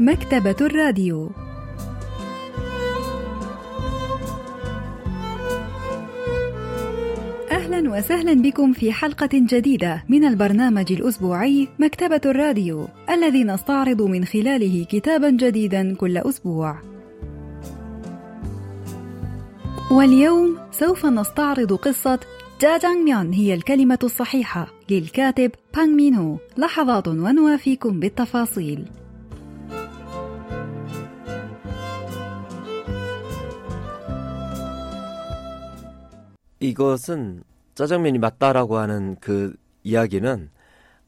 مكتبة الراديو أهلا وسهلا بكم في حلقة جديدة من البرنامج الأسبوعي مكتبة الراديو الذي نستعرض من خلاله كتابا جديدا كل أسبوع. واليوم سوف نستعرض قصة جاجانغميون هي الكلمة الصحيحة للكاتب بانغ مينو لحظات ونوافيكم بالتفاصيل. 이것은 짜장면이 맞다라고 하는 그 이야기는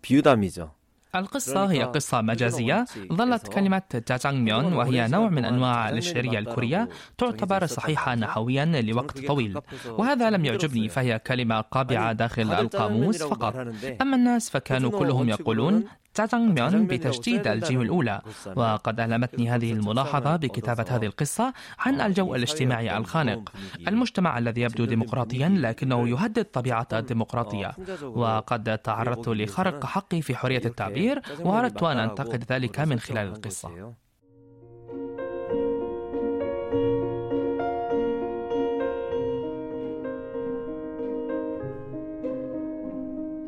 비유담이죠. القصة هي قصة مجازية ظلت كلمة جاجانغميون وهي نوع من أنواع الشعرية الكورية تعتبر صحيحة نحويا لوقت طويل. وهذا لم يعجبني فهي كلمة قابعة داخل القاموس فقط. أما الناس فكانوا كلهم يقولون جاجانغميون بتشديد الجيم الأولى. وقد ألمتني هذه الملاحظة بكتابة هذه القصة عن الجو الاجتماعي الخانق. المجتمع الذي يبدو ديمقراطيا لكنه يهدد طبيعة الديمقراطية. وقد تعرضت لخرق حقي في حرية التعبير وأردت أن أنتقد ذلك من خلال القصة.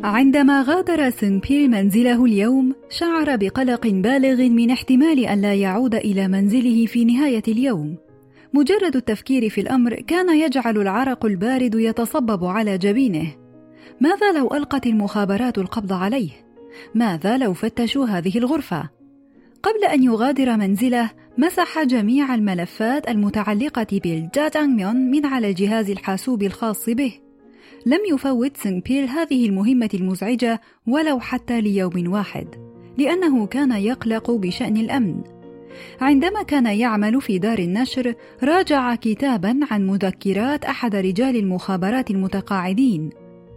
عندما غادر سن بيل منزله اليوم شعر بقلق بالغ من احتمال أن لا يعود إلى منزله في نهاية اليوم. مجرد التفكير في الأمر كان يجعل العرق البارد يتصبب على جبينه. ماذا لو ألقت المخابرات القبض عليه؟ ماذا لو فتشوا هذه الغرفة؟ قبل أن يغادر منزله مسح جميع الملفات المتعلقة بالجاجانغميون من على جهاز الحاسوب الخاص به. لم يفوت سينغ بيل هذه المهمة المزعجة ولو حتى ليوم واحد، لأنه كان يقلق بشأن الأمن. عندما كان يعمل في دار النشر، راجع كتابا عن مذكرات أحد رجال المخابرات المتقاعدين،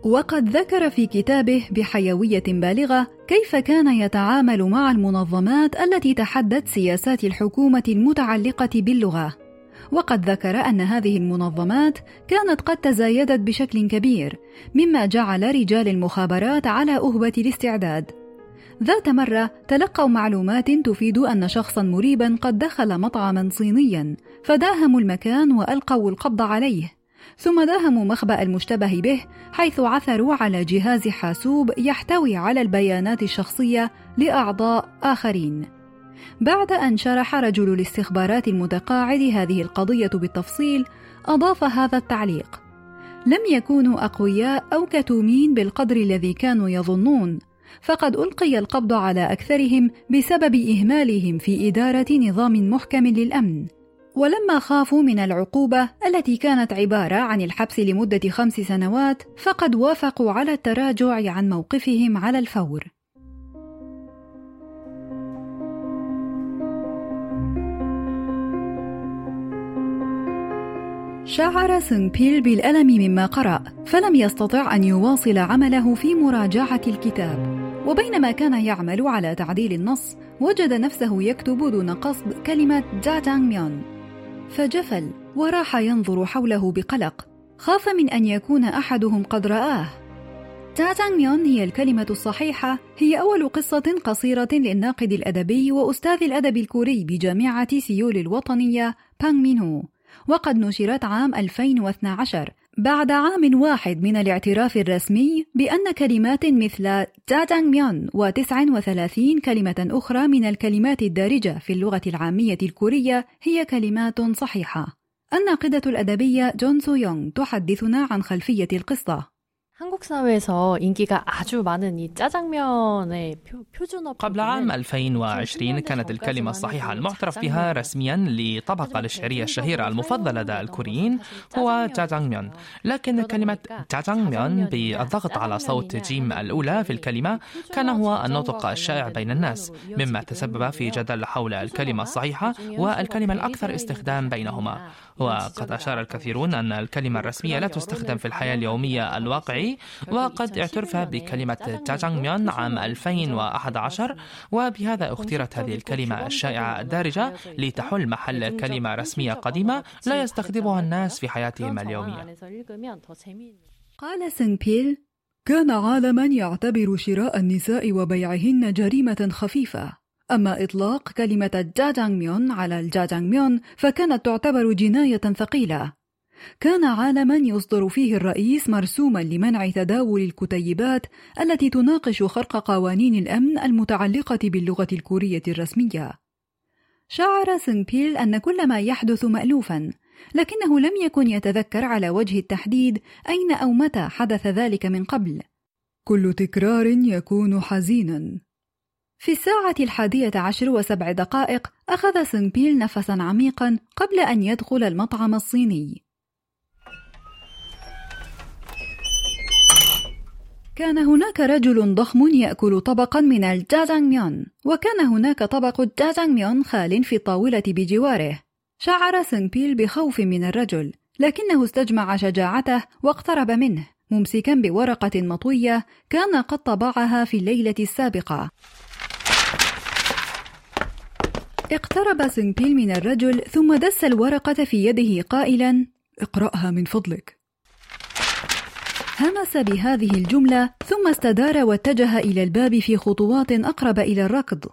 وقد ذكر في كتابه بحيوية بالغة كيف كان يتعامل مع المنظمات التي تحدت سياسات الحكومة المتعلقة باللغة. وقد ذكر أن هذه المنظمات كانت قد تزايدت بشكل كبير مما جعل رجال المخابرات على أهبة الاستعداد. ذات مرة تلقوا معلومات تفيد أن شخصا مريبا قد دخل مطعما صينيا فداهموا المكان وألقوا القبض عليه. ثم داهموا مخبأ المشتبه به حيث عثروا على جهاز حاسوب يحتوي على البيانات الشخصية لأعضاء آخرين. بعد أن شرح رجل الاستخبارات المتقاعد هذه القضية بالتفصيل أضاف هذا التعليق. لم يكونوا أقوياء أو كتومين بالقدر الذي كانوا يظنون فقد ألقي القبض على أكثرهم بسبب إهمالهم في إدارة نظام محكم للأمن. ولما خافوا من العقوبة التي كانت عبارة عن الحبس لمدة خمس سنوات فقد وافقوا على التراجع عن موقفهم على الفور. شعر سونغ بيل بالألم مما قرأ فلم يستطع أن يواصل عمله في مراجعة الكتاب. وبينما كان يعمل على تعديل النص وجد نفسه يكتب دون قصد كلمة جاجانغ ميون. فجفل وراح ينظر حوله بقلق. خاف من أن يكون أحدهم قد رآه. جاجانغ ميون هي الكلمة الصحيحة هي أول قصة قصيرة للناقد الأدبي وأستاذ الأدب الكوري بجامعة سيول الوطنية بانغ مينهو. وقد نشرت عام 2012 بعد عام واحد من الاعتراف الرسمي بأن كلمات مثل جاجانغ ميون و39 كلمة أخرى من الكلمات الدارجة في اللغة العامية الكورية هي كلمات صحيحة. الناقدة الأدبية جون سو يونغ تحدثنا عن خلفية القصة. 한국 사회에서 인기가 아주 많은 이 짜장면의 표준어 قبل عام 2020 كانت الكلمة الصحيحة المعترف بها رسميا لطبقة الشعرية الشهيرة المفضلة لدى الكوريين هو جاجانغميون لكن كلمة جاجانغميون بالضغط على صوت جيم الأولى في الكلمة كان هو النطق الشائع بين الناس مما تسبب في جدل حول الكلمة الصحيحة والكلمة الأكثر استخدام بينهما وقد أشار الكثيرون أن الكلمة الرسمية لا تستخدم في الحياة اليومية الواقعي وقد اعترف بكلمة جاجانميون عام 2011 وبهذا اختيرت هذه الكلمة الشائعة الدارجة لتحل محل كلمة رسمية قديمة لا يستخدمها الناس في حياتهم اليومية. قال سنبيل كان عالما يعتبر شراء النساء وبيعهن جريمة خفيفة. أما إطلاق كلمة جاجانميون على الجاجانميون فكانت تعتبر جناية ثقيلة. كان عالما يصدر فيه الرئيس مرسوما لمنع تداول الكتيبات التي تناقش خرق قوانين الأمن المتعلقة باللغة الكورية الرسمية. شعر سنبيل أن كل ما يحدث مألوفا لكنه لم يكن يتذكر على وجه التحديد أين أو متى حدث ذلك من قبل. كل تكرار يكون حزينا. في الساعة الحادية عشر وسبع دقائق أخذ سنبيل نفسا عميقا قبل أن يدخل المطعم الصيني. كان هناك رجل ضخم يأكل طبقا من الجاجانميون وكان هناك طبق الجاجانميون خال في الطاولة بجواره. شعر سنبيل بخوف من الرجل لكنه استجمع شجاعته واقترب منه. ممسكا بورقة مطوية كان قد طبعها في الليلة السابقة. اقترب سنبيل من الرجل ثم دس الورقة في يده قائلا اقرأها من فضلك. همس بهذه الجملة ثم استدار واتجه إلى الباب في خطوات أقرب إلى الركض.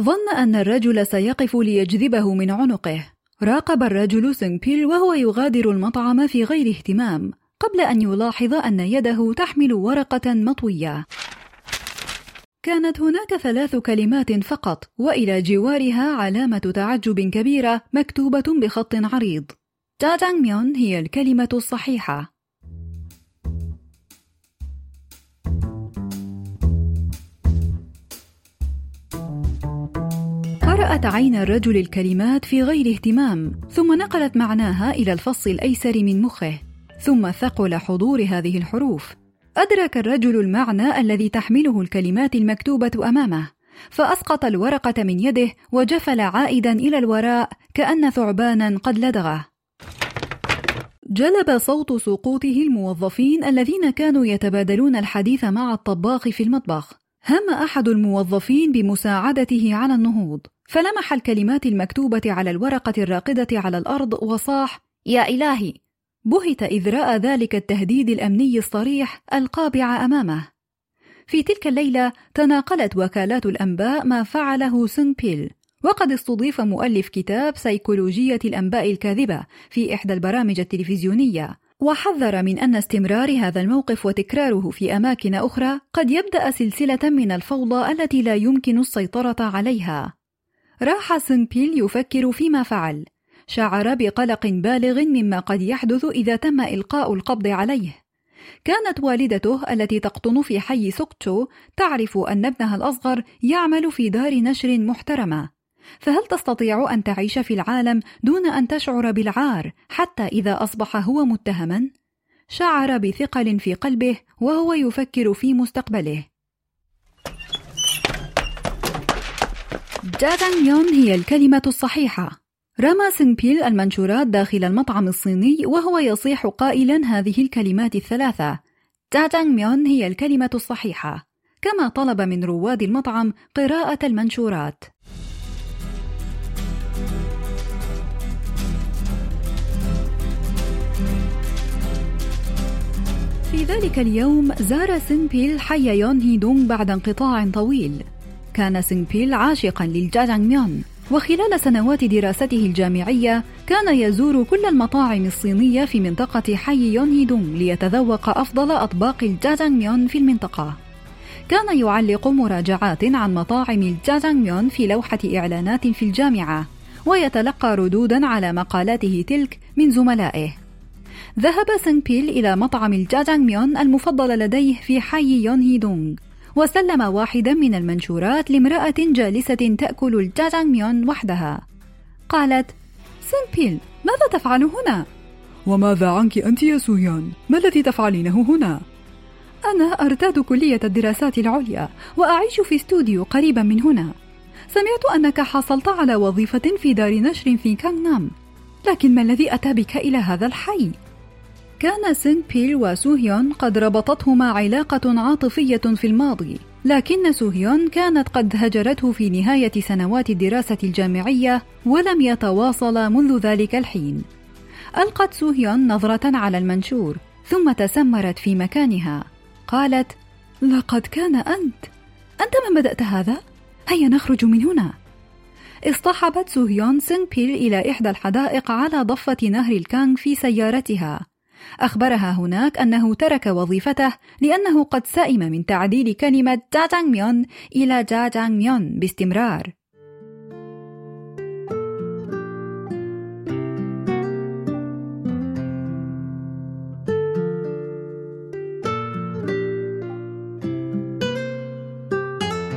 ظن أن الرجل سيقف ليجذبه من عنقه. راقب الرجل سنبيل وهو يغادر المطعم في غير اهتمام قبل أن يلاحظ أن يده تحمل ورقة مطوية. كانت هناك ثلاث كلمات فقط وإلى جوارها علامة تعجب كبيرة مكتوبة بخط عريض. جاجانميون هي الكلمة الصحيحة. قرأت عين الرجل الكلمات في غير اهتمام ثم نقلت معناها إلى الفص الأيسر من مخه ثم ثقل حضور هذه الحروف. أدرك الرجل المعنى الذي تحمله الكلمات المكتوبة أمامه فأسقط الورقة من يده وجفل عائدا إلى الوراء كأن ثعبانا قد لدغه. جلب صوت سقوطه الموظفين الذين كانوا يتبادلون الحديث مع الطباخ في المطبخ. هم أحد الموظفين بمساعدته على النهوض. فلمح الكلمات المكتوبة على الورقة الراقدة على الأرض وصاح يا إلهي بهت إذ رأى ذلك التهديد الأمني الصريح القابع أمامه. في تلك الليلة تناقلت وكالات الأنباء ما فعله سون بيل وقد استضيف مؤلف كتاب سيكولوجية الأنباء الكاذبة في إحدى البرامج التلفزيونية وحذر من أن استمرار هذا الموقف وتكراره في أماكن أخرى قد يبدأ سلسلة من الفوضى التي لا يمكن السيطرة عليها. راح سنبيل يفكر فيما فعل. شعر بقلق بالغ مما قد يحدث إذا تم إلقاء القبض عليه. كانت والدته التي تقطن في حي سوكتشو تعرف أن ابنها الأصغر يعمل في دار نشر محترمة. فهل تستطيع أن تعيش في العالم دون أن تشعر بالعار حتى إذا أصبح هو متهما؟ شعر بثقل في قلبه وهو يفكر في مستقبله. جاجانغيون هي الكلمة الصحيحة. رمى سنبيل المنشورات داخل المطعم الصيني وهو يصيح قائلا هذه الكلمات الثلاثة جاجانغميون هي الكلمة الصحيحة. كما طلب من رواد المطعم قراءة المنشورات. في ذلك اليوم زار سنبيل حي يون هي دونغ بعد انقطاع طويل. كان سينغبيل عاشقا للجاجانغميون. وخلال سنوات دراسته الجامعية كان يزور كل المطاعم الصينية في منطقة حي يونهيدونغ ليتذوق أفضل أطباق الجاجانغميون في المنطقة. كان يعلق مراجعات عن مطاعم الجاجانغميون في لوحة إعلانات في الجامعة ويتلقى ردودا على مقالاته تلك من زملائه. ذهب سنبيل إلى مطعم الجاجانغميون المفضل لديه في حي يونهيدونغ وسلم واحدا من المنشورات لامرأة جالسة تأكل الجاجانميون وحدها قالت سينبيل ماذا تفعل هنا؟ وماذا عنك أنت يا سويان؟ ما الذي تفعلينه هنا؟ أنا أرتاد كلية الدراسات العليا وأعيش في استوديو قريبا من هنا سمعت أنك حصلت على وظيفة في دار نشر في كانغ نام لكن ما الذي أتى بك إلى هذا الحي؟ كان سينغ بيل وسوهيون قد ربطتهما علاقة عاطفية في الماضي لكن سوهيون كانت قد هجرته في نهاية سنوات الدراسة الجامعية ولم يتواصلا منذ ذلك الحين. ألقت سوهيون نظرة على المنشور ثم تسمرت في مكانها. قالت لقد كان أنت أنت من بدأت هذا؟ هيا نخرج من هنا؟ اصطحبت سوهيون سينغ بيل إلى إحدى الحدائق على ضفة نهر الكانغ في سيارتها. أخبرها هناك أنه ترك وظيفته لأنه قد سئم من تعديل كلمة جاجانميون إلى جاجانميون باستمرار.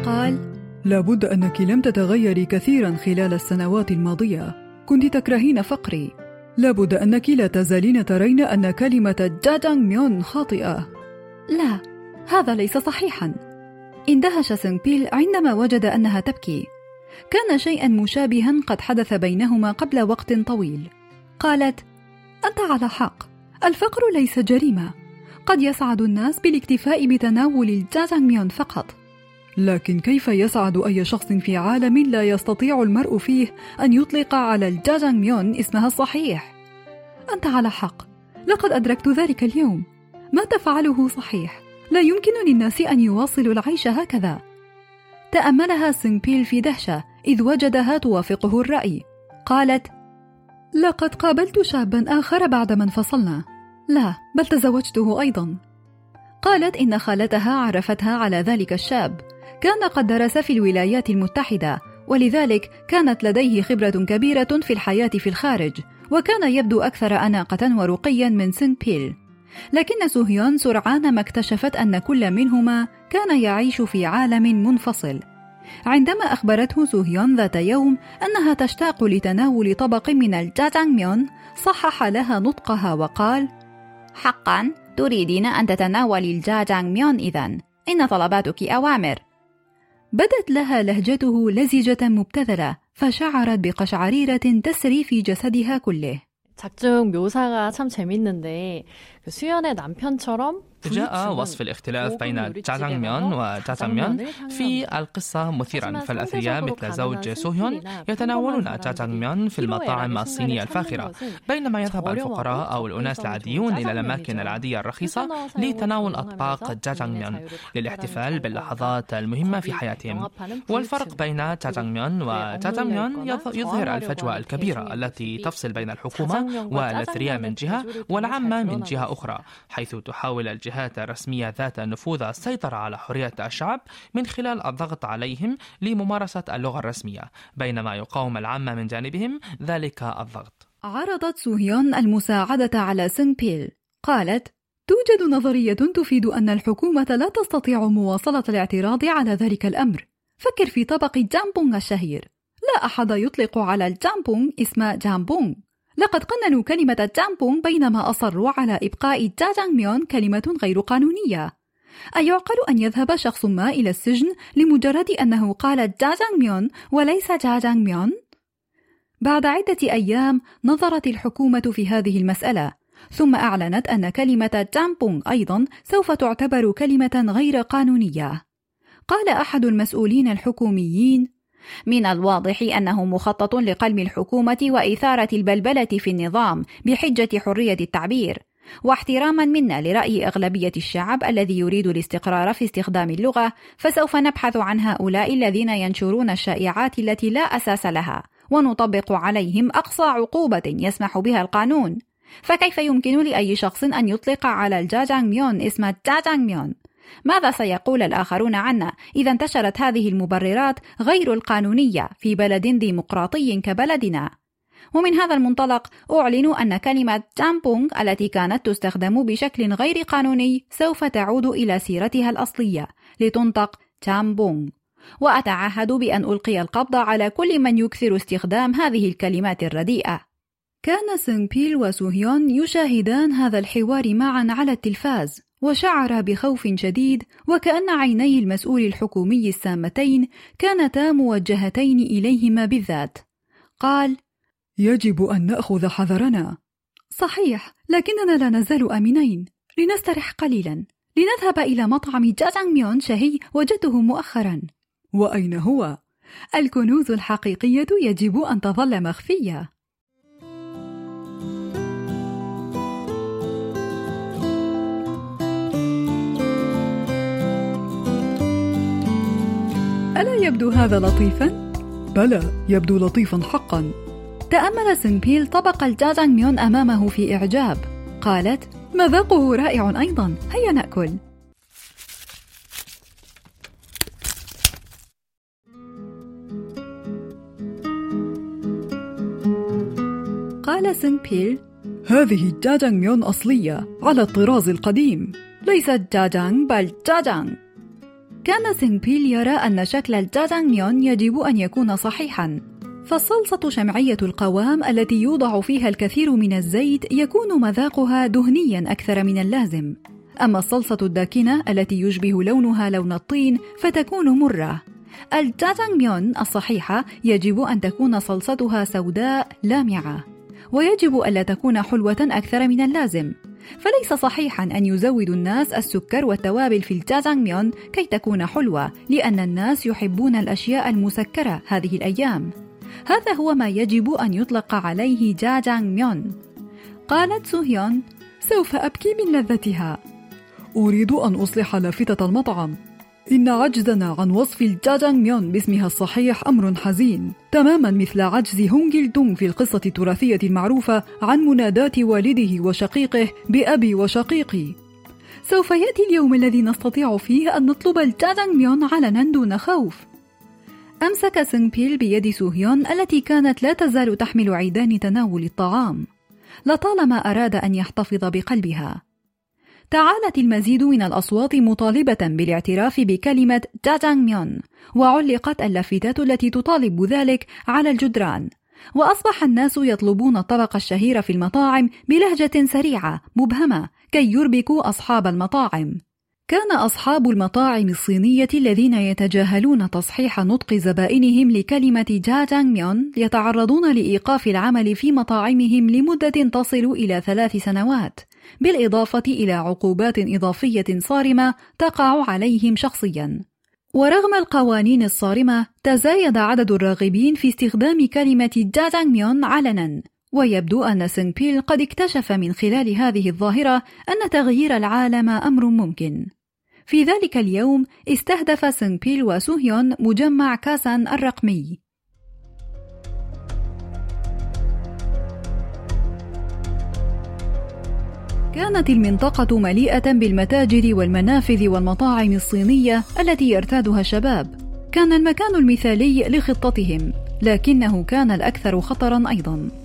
قال لابد أنك لم تتغيري كثيرا خلال السنوات الماضية. كنت تكرهين فقري. لابد أنك لا تزالين ترين أن كلمة جاجانغ ميون خاطئة. لا هذا ليس صحيحا. اندهش سينغ بيل عندما وجد أنها تبكي كان شيئا مشابها قد حدث بينهما قبل وقت طويل. قالت أنت على حق الفقر ليس جريمة. قد يسعد الناس بالاكتفاء بتناول الجاجانغ ميون فقط. لكن كيف يسعد أي شخص في عالم لا يستطيع المرء فيه أن يطلق على الجاجانغ ميون اسمها الصحيح؟ أنت على حق. لقد أدركت ذلك اليوم. ما تفعله صحيح. لا يمكن للناس أن يواصلوا العيش هكذا. تأملها سينبيل في دهشة إذ وجدها توافقه الرأي. قالت لقد قابلت شابا آخر بعدما انفصلنا لا بل تزوجته أيضا. قالت إن خالتها عرفتها على ذلك الشاب. كان قد درس في الولايات المتحدة ولذلك كانت لديه خبرة كبيرة في الحياة في الخارج وكان يبدو أكثر أناقة ورقيا من سين بيل لكن سوهيون سرعان ما اكتشفت أن كل منهما كان يعيش في عالم منفصل. عندما أخبرته سوهيون ذات يوم أنها تشتاق لتناول طبق من الجاجانغ ميون صحح لها نطقها وقال حقا تريدين أن تتناولي الجاجانغ ميون إذا. إن طلباتك أوامر. بدت لها لهجته لزجة مبتذلة فشعرت بقشعريرة تسري في جسدها كله 작중 묘사가 참 재밌는데 그 수연의 남편처럼 جاء وصف الاختلاف بين جاجانغميون وجاجانغميون في القصة مثيرا. فالأثرياء مثل زوج سوهيون يتناولون جاجانغميون في المطاعم الصينية الفاخرة. بينما يذهب الفقراء أو الأناس العاديون إلى الأماكن العادية الرخيصة لتناول أطباق جاجانغميون للإحتفال باللحظات المهمة في حياتهم. والفرق بين جاجانغميون وجاجانغميون يظهر الفجوة الكبيرة التي تفصل بين الحكومة والأثرياء من جهة والعامة من جهة أخرى حيث تحاول الجهة الجهات الرسمية ذات النفوذ السيطرة على حرية الشعب من خلال الضغط عليهم لممارسة اللغة الرسمية بينما يقاوم العامة من جانبهم ذلك الضغط. عرضت سوهيون المساعدة على سينغ بيل قالت توجد نظرية تفيد أن الحكومة لا تستطيع مواصلة الاعتراض على ذلك الأمر. فكر في طبق الجامبونغ الشهير. لا أحد يطلق على الجامبونغ اسم جامبونغ. لقد قننوا كلمة جامبونغ بينما أصروا على إبقاء جاجانغميون كلمة غير قانونية أيعقل أن يذهب شخص ما إلى السجن لمجرد أنه قال جاجانغميون وليس جاجانغميون؟ بعد عدة أيام نظرت الحكومة في هذه المسألة ثم أعلنت أن كلمة جامبونغ أيضا سوف تعتبر كلمة غير قانونية قال أحد المسؤولين الحكوميين من الواضح أنه مخطط لقلم الحكومة وإثارة البلبلة في النظام بحجة حرية التعبير واحتراما منا لرأي أغلبية الشعب الذي يريد الاستقرار في استخدام اللغة فسوف نبحث عن هؤلاء الذين ينشرون الشائعات التي لا أساس لها ونطبق عليهم أقصى عقوبة يسمح بها القانون. فكيف يمكن لأي شخص أن يطلق على الجاجانغ ميون اسم جاجانغ ميون؟ ماذا سيقول الآخرون عنا؟ إذا انتشرت هذه المبررات غير القانونية في بلد ديمقراطي كبلدنا؟ ومن هذا المنطلق أعلن أن كلمة جامبونغ التي كانت تستخدم بشكل غير قانوني سوف تعود إلى سيرتها الأصلية لتنطق جامبونغ. وأتعهد بأن ألقي القبض على كل من يكثر استخدام هذه الكلمات الرديئة. كان سينغ وسوهيون يشاهدان هذا الحوار معا على التلفاز. وشعر بخوف شديد وكأن عيني المسؤول الحكومي السامتين كانتا موجهتين إليهما بالذات. قال يجب أن نأخذ حذرنا. صحيح لكننا لا نزال آمنين. لنسترح قليلا. لنذهب إلى مطعم جاجانغ ميون شهي وجدته مؤخرا. وأين هو؟ الكنوز الحقيقية يجب أن تظل مخفية. ألا يبدو هذا لطيفا؟ بلى يبدو لطيفا حقا. تأمل سنبيل طبق الجاجانغ ميون أمامه في إعجاب. قالت مذاقه رائع أيضا. هيا نأكل. قال سنبيل هذه جاجانغ ميون أصلية على الطراز القديم. ليست جاجانغ بل جاجانغ كان سينبيل يرى أن شكل الجاجانغ ميون يجب أن يكون صحيحا. فالصلصة شمعية القوام التي يوضع فيها الكثير من الزيت يكون مذاقها دهنيا أكثر من اللازم. أما الصلصة الداكنة التي يشبه لونها لون الطين فتكون مرة. الجاجانغ ميون الصحيحة يجب أن تكون صلصتها سوداء لامعة. ويجب ألا تكون حلوة أكثر من اللازم. فليس صحيحا أن يزود الناس السكر والتوابل في الجاجانغ ميون كي تكون حلوة لأن الناس يحبون الأشياء المسكرة هذه الأيام. هذا هو ما يجب أن يطلق عليه جاجانغ ميون قالت سوهيون سوف أبكي من لذتها. أريد أن أصلح لافتة المطعم. إن عجزنا عن وصف الجاجانغ ميون باسمها الصحيح أمر حزين. تماما مثل عجز هونجيل دونغ في القصة التراثية المعروفة عن مناداة والده وشقيقه بأبي وشقيقي. سوف يأتي اليوم الذي نستطيع فيه أن نطلب الجاجانغ ميون علنا دون خوف. أمسك سينغ بيل بيد سوهيون التي كانت لا تزال تحمل عيدان تناول الطعام. لطالما أراد أن يحتفظ بقلبها. تعالت المزيد من الأصوات مطالبة بالاعتراف بكلمة جاجانغ ميون وعلقت اللافتات التي تطالب ذلك على الجدران. وأصبح الناس يطلبون الطبق الشهير في المطاعم بلهجة سريعة مبهمة كي يربكوا أصحاب المطاعم. كان أصحاب المطاعم الصينية الذين يتجاهلون تصحيح نطق زبائنهم لكلمة جاجانغ ميون يتعرضون لإيقاف العمل في مطاعمهم لمدة تصل إلى ثلاث سنوات بالإضافة إلى عقوبات إضافية صارمة تقع عليهم شخصيا. ورغم القوانين الصارمة تزايد عدد الراغبين في استخدام كلمة جاجانغ ميون علنا. ويبدو أن سينغ بيل قد اكتشف من خلال هذه الظاهرة أن تغيير العالم أمر ممكن في ذلك اليوم استهدف سينغ بيل وسوهيون مجمع كاسان الرقمي كانت المنطقة مليئة بالمتاجر والمنافذ والمطاعم الصينية التي يرتادها الشباب. كان المكان المثالي لخطتهم، لكنه كان الأكثر خطرًا أيضًا.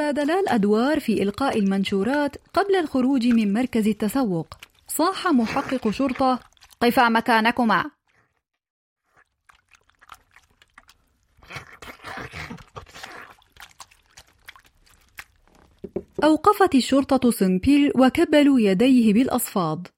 تبادلا الأدوار في إلقاء المنشورات قبل الخروج من مركز التسوق. صاح محقق شرطة: قفا مكانكما أوقفت الشرطة سنبيل وكبلوا يديه بالأصفاد.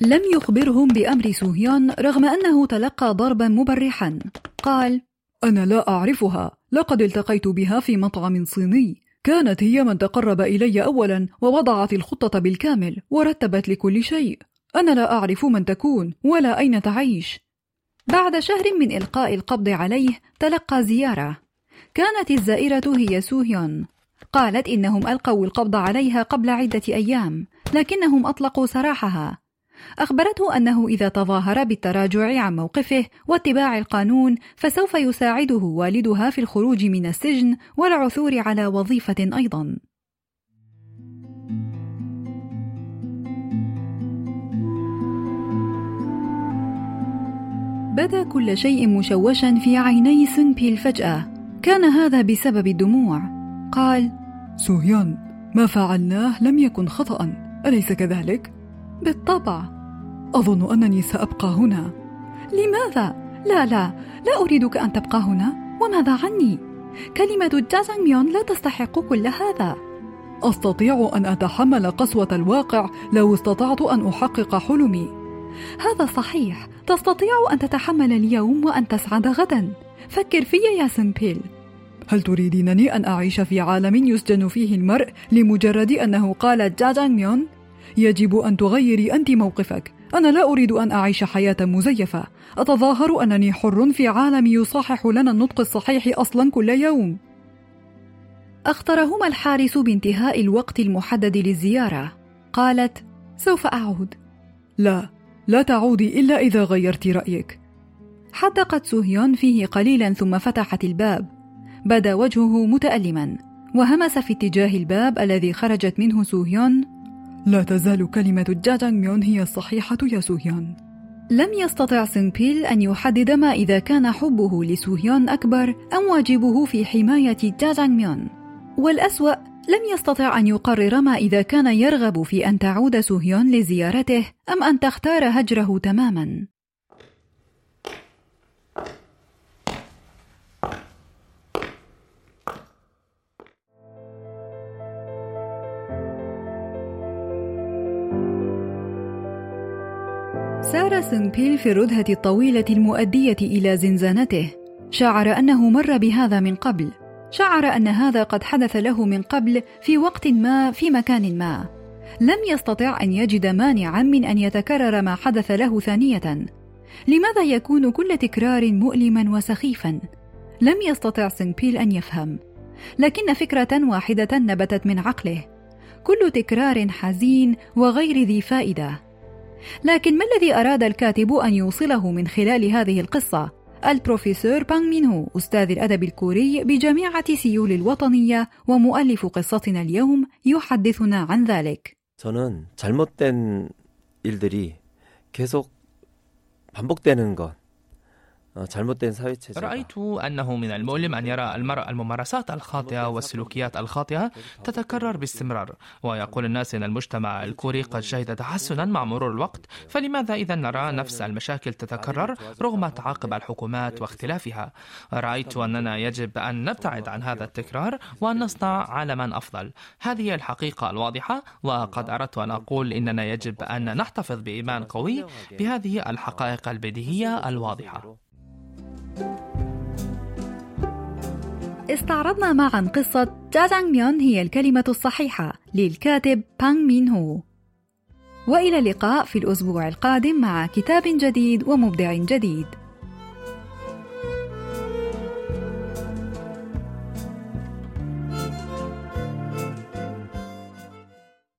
لم يخبرهم بأمر سوهيون رغم أنه تلقى ضربا مبرحا. قال أنا لا أعرفها لقد التقيت بها في مطعم صيني. كانت هي من تقرب إلي أولا ووضعت الخطة بالكامل ورتبت لكل شيء. أنا لا أعرف من تكون ولا أين تعيش. بعد شهر من إلقاء القبض عليه تلقى زيارة. كانت الزائرة هي سوهيون قالت إنهم ألقوا القبض عليها قبل عدة أيام لكنهم أطلقوا سراحها. أخبرته أنه إذا تظاهر بالتراجع عن موقفه واتباع القانون فسوف يساعده والدها في الخروج من السجن والعثور على وظيفة أيضا. بدا كل شيء مشوشا في عيني سنبيل فجأة كان هذا بسبب الدموع. قال سوهيان ما فعلناه لم يكن خطأ أليس كذلك؟ بالطبع. أظن أنني سأبقى هنا. لماذا؟ لا لا لا أريدك أن تبقى هنا. وماذا عني؟ كلمة جازانغ ميون لا تستحق كل هذا. أستطيع أن أتحمل قسوة الواقع لو استطعت أن أحقق حلمي. هذا صحيح. تستطيع أن تتحمل اليوم وأن تسعد غدا. فكر في يا سنبيل. هل تريدينني أن أعيش في عالم يسجن فيه المرء لمجرد أنه قال جاجانغميون؟ يجب أن تغيري أنت موقفك. أنا لا أريد أن أعيش حياة مزيفة. أتظاهر أنني حر في عالم يصحح لنا النطق الصحيح أصلا كل يوم. أخطرهما الحارس بانتهاء الوقت المحدد للزيارة. قالت سوف أعود. لا لا تعودي إلا إذا غيرت رأيك. حدقت سوهيون فيه قليلا ثم فتحت الباب. بدا وجهه متألما وهمس في اتجاه الباب الذي خرجت منه سوهيون لا تزال كلمة جاجانغ هي الصحيحة يا سوهيون لم يستطع سينغ بيل أن يحدد ما إذا كان حبه لسوهيون أكبر أم واجبه في حماية جاجانغ والأسوأ لم يستطع أن يقرر ما إذا كان يرغب في أن تعود سوهيون لزيارته أم أن تختار هجره تماما. سار سنبيل في الردهة الطويلة المؤدية إلى زنزانته. شعر أنه مر بهذا من قبل. شعر أن هذا قد حدث له من قبل في وقت ما في مكان ما. لم يستطع أن يجد مانعا من أن يتكرر ما حدث له ثانية. لماذا يكون كل تكرار مؤلما وسخيفا؟ لم يستطع سنبيل أن يفهم. لكن فكرة واحدة نبتت من عقله. كل تكرار حزين وغير ذي فائدة. لكن ما الذي اراد الكاتب ان يوصله من خلال هذه القصه البروفيسور بانغ مينهو أستاذ الأدب الكوري بجامعة سيول الوطنية ومؤلف قصتنا اليوم يحدثنا عن ذلك. 저는 잘못된 일들이 계속 반복되는 것 رأيت أنه من المؤلم أن يرى المرء الممارسات الخاطئة والسلوكيات الخاطئة تتكرر باستمرار. ويقول الناس أن المجتمع الكوري قد شهد تحسنا مع مرور الوقت فلماذا إذا نرى نفس المشاكل تتكرر رغم تعاقب الحكومات واختلافها؟ رأيت أننا يجب أن نبتعد عن هذا التكرار وأن نصنع عالما أفضل. هذه الحقيقة الواضحة وقد أردت أن أقول إننا يجب أن نحتفظ بإيمان قوي بهذه الحقائق البديهية الواضحة. استعرضنا معا قصة جاجانغميون هي الكلمة الصحيحة للكاتب بانغ مين هو. وإلى اللقاء في الأسبوع القادم مع كتاب جديد ومبدع جديد.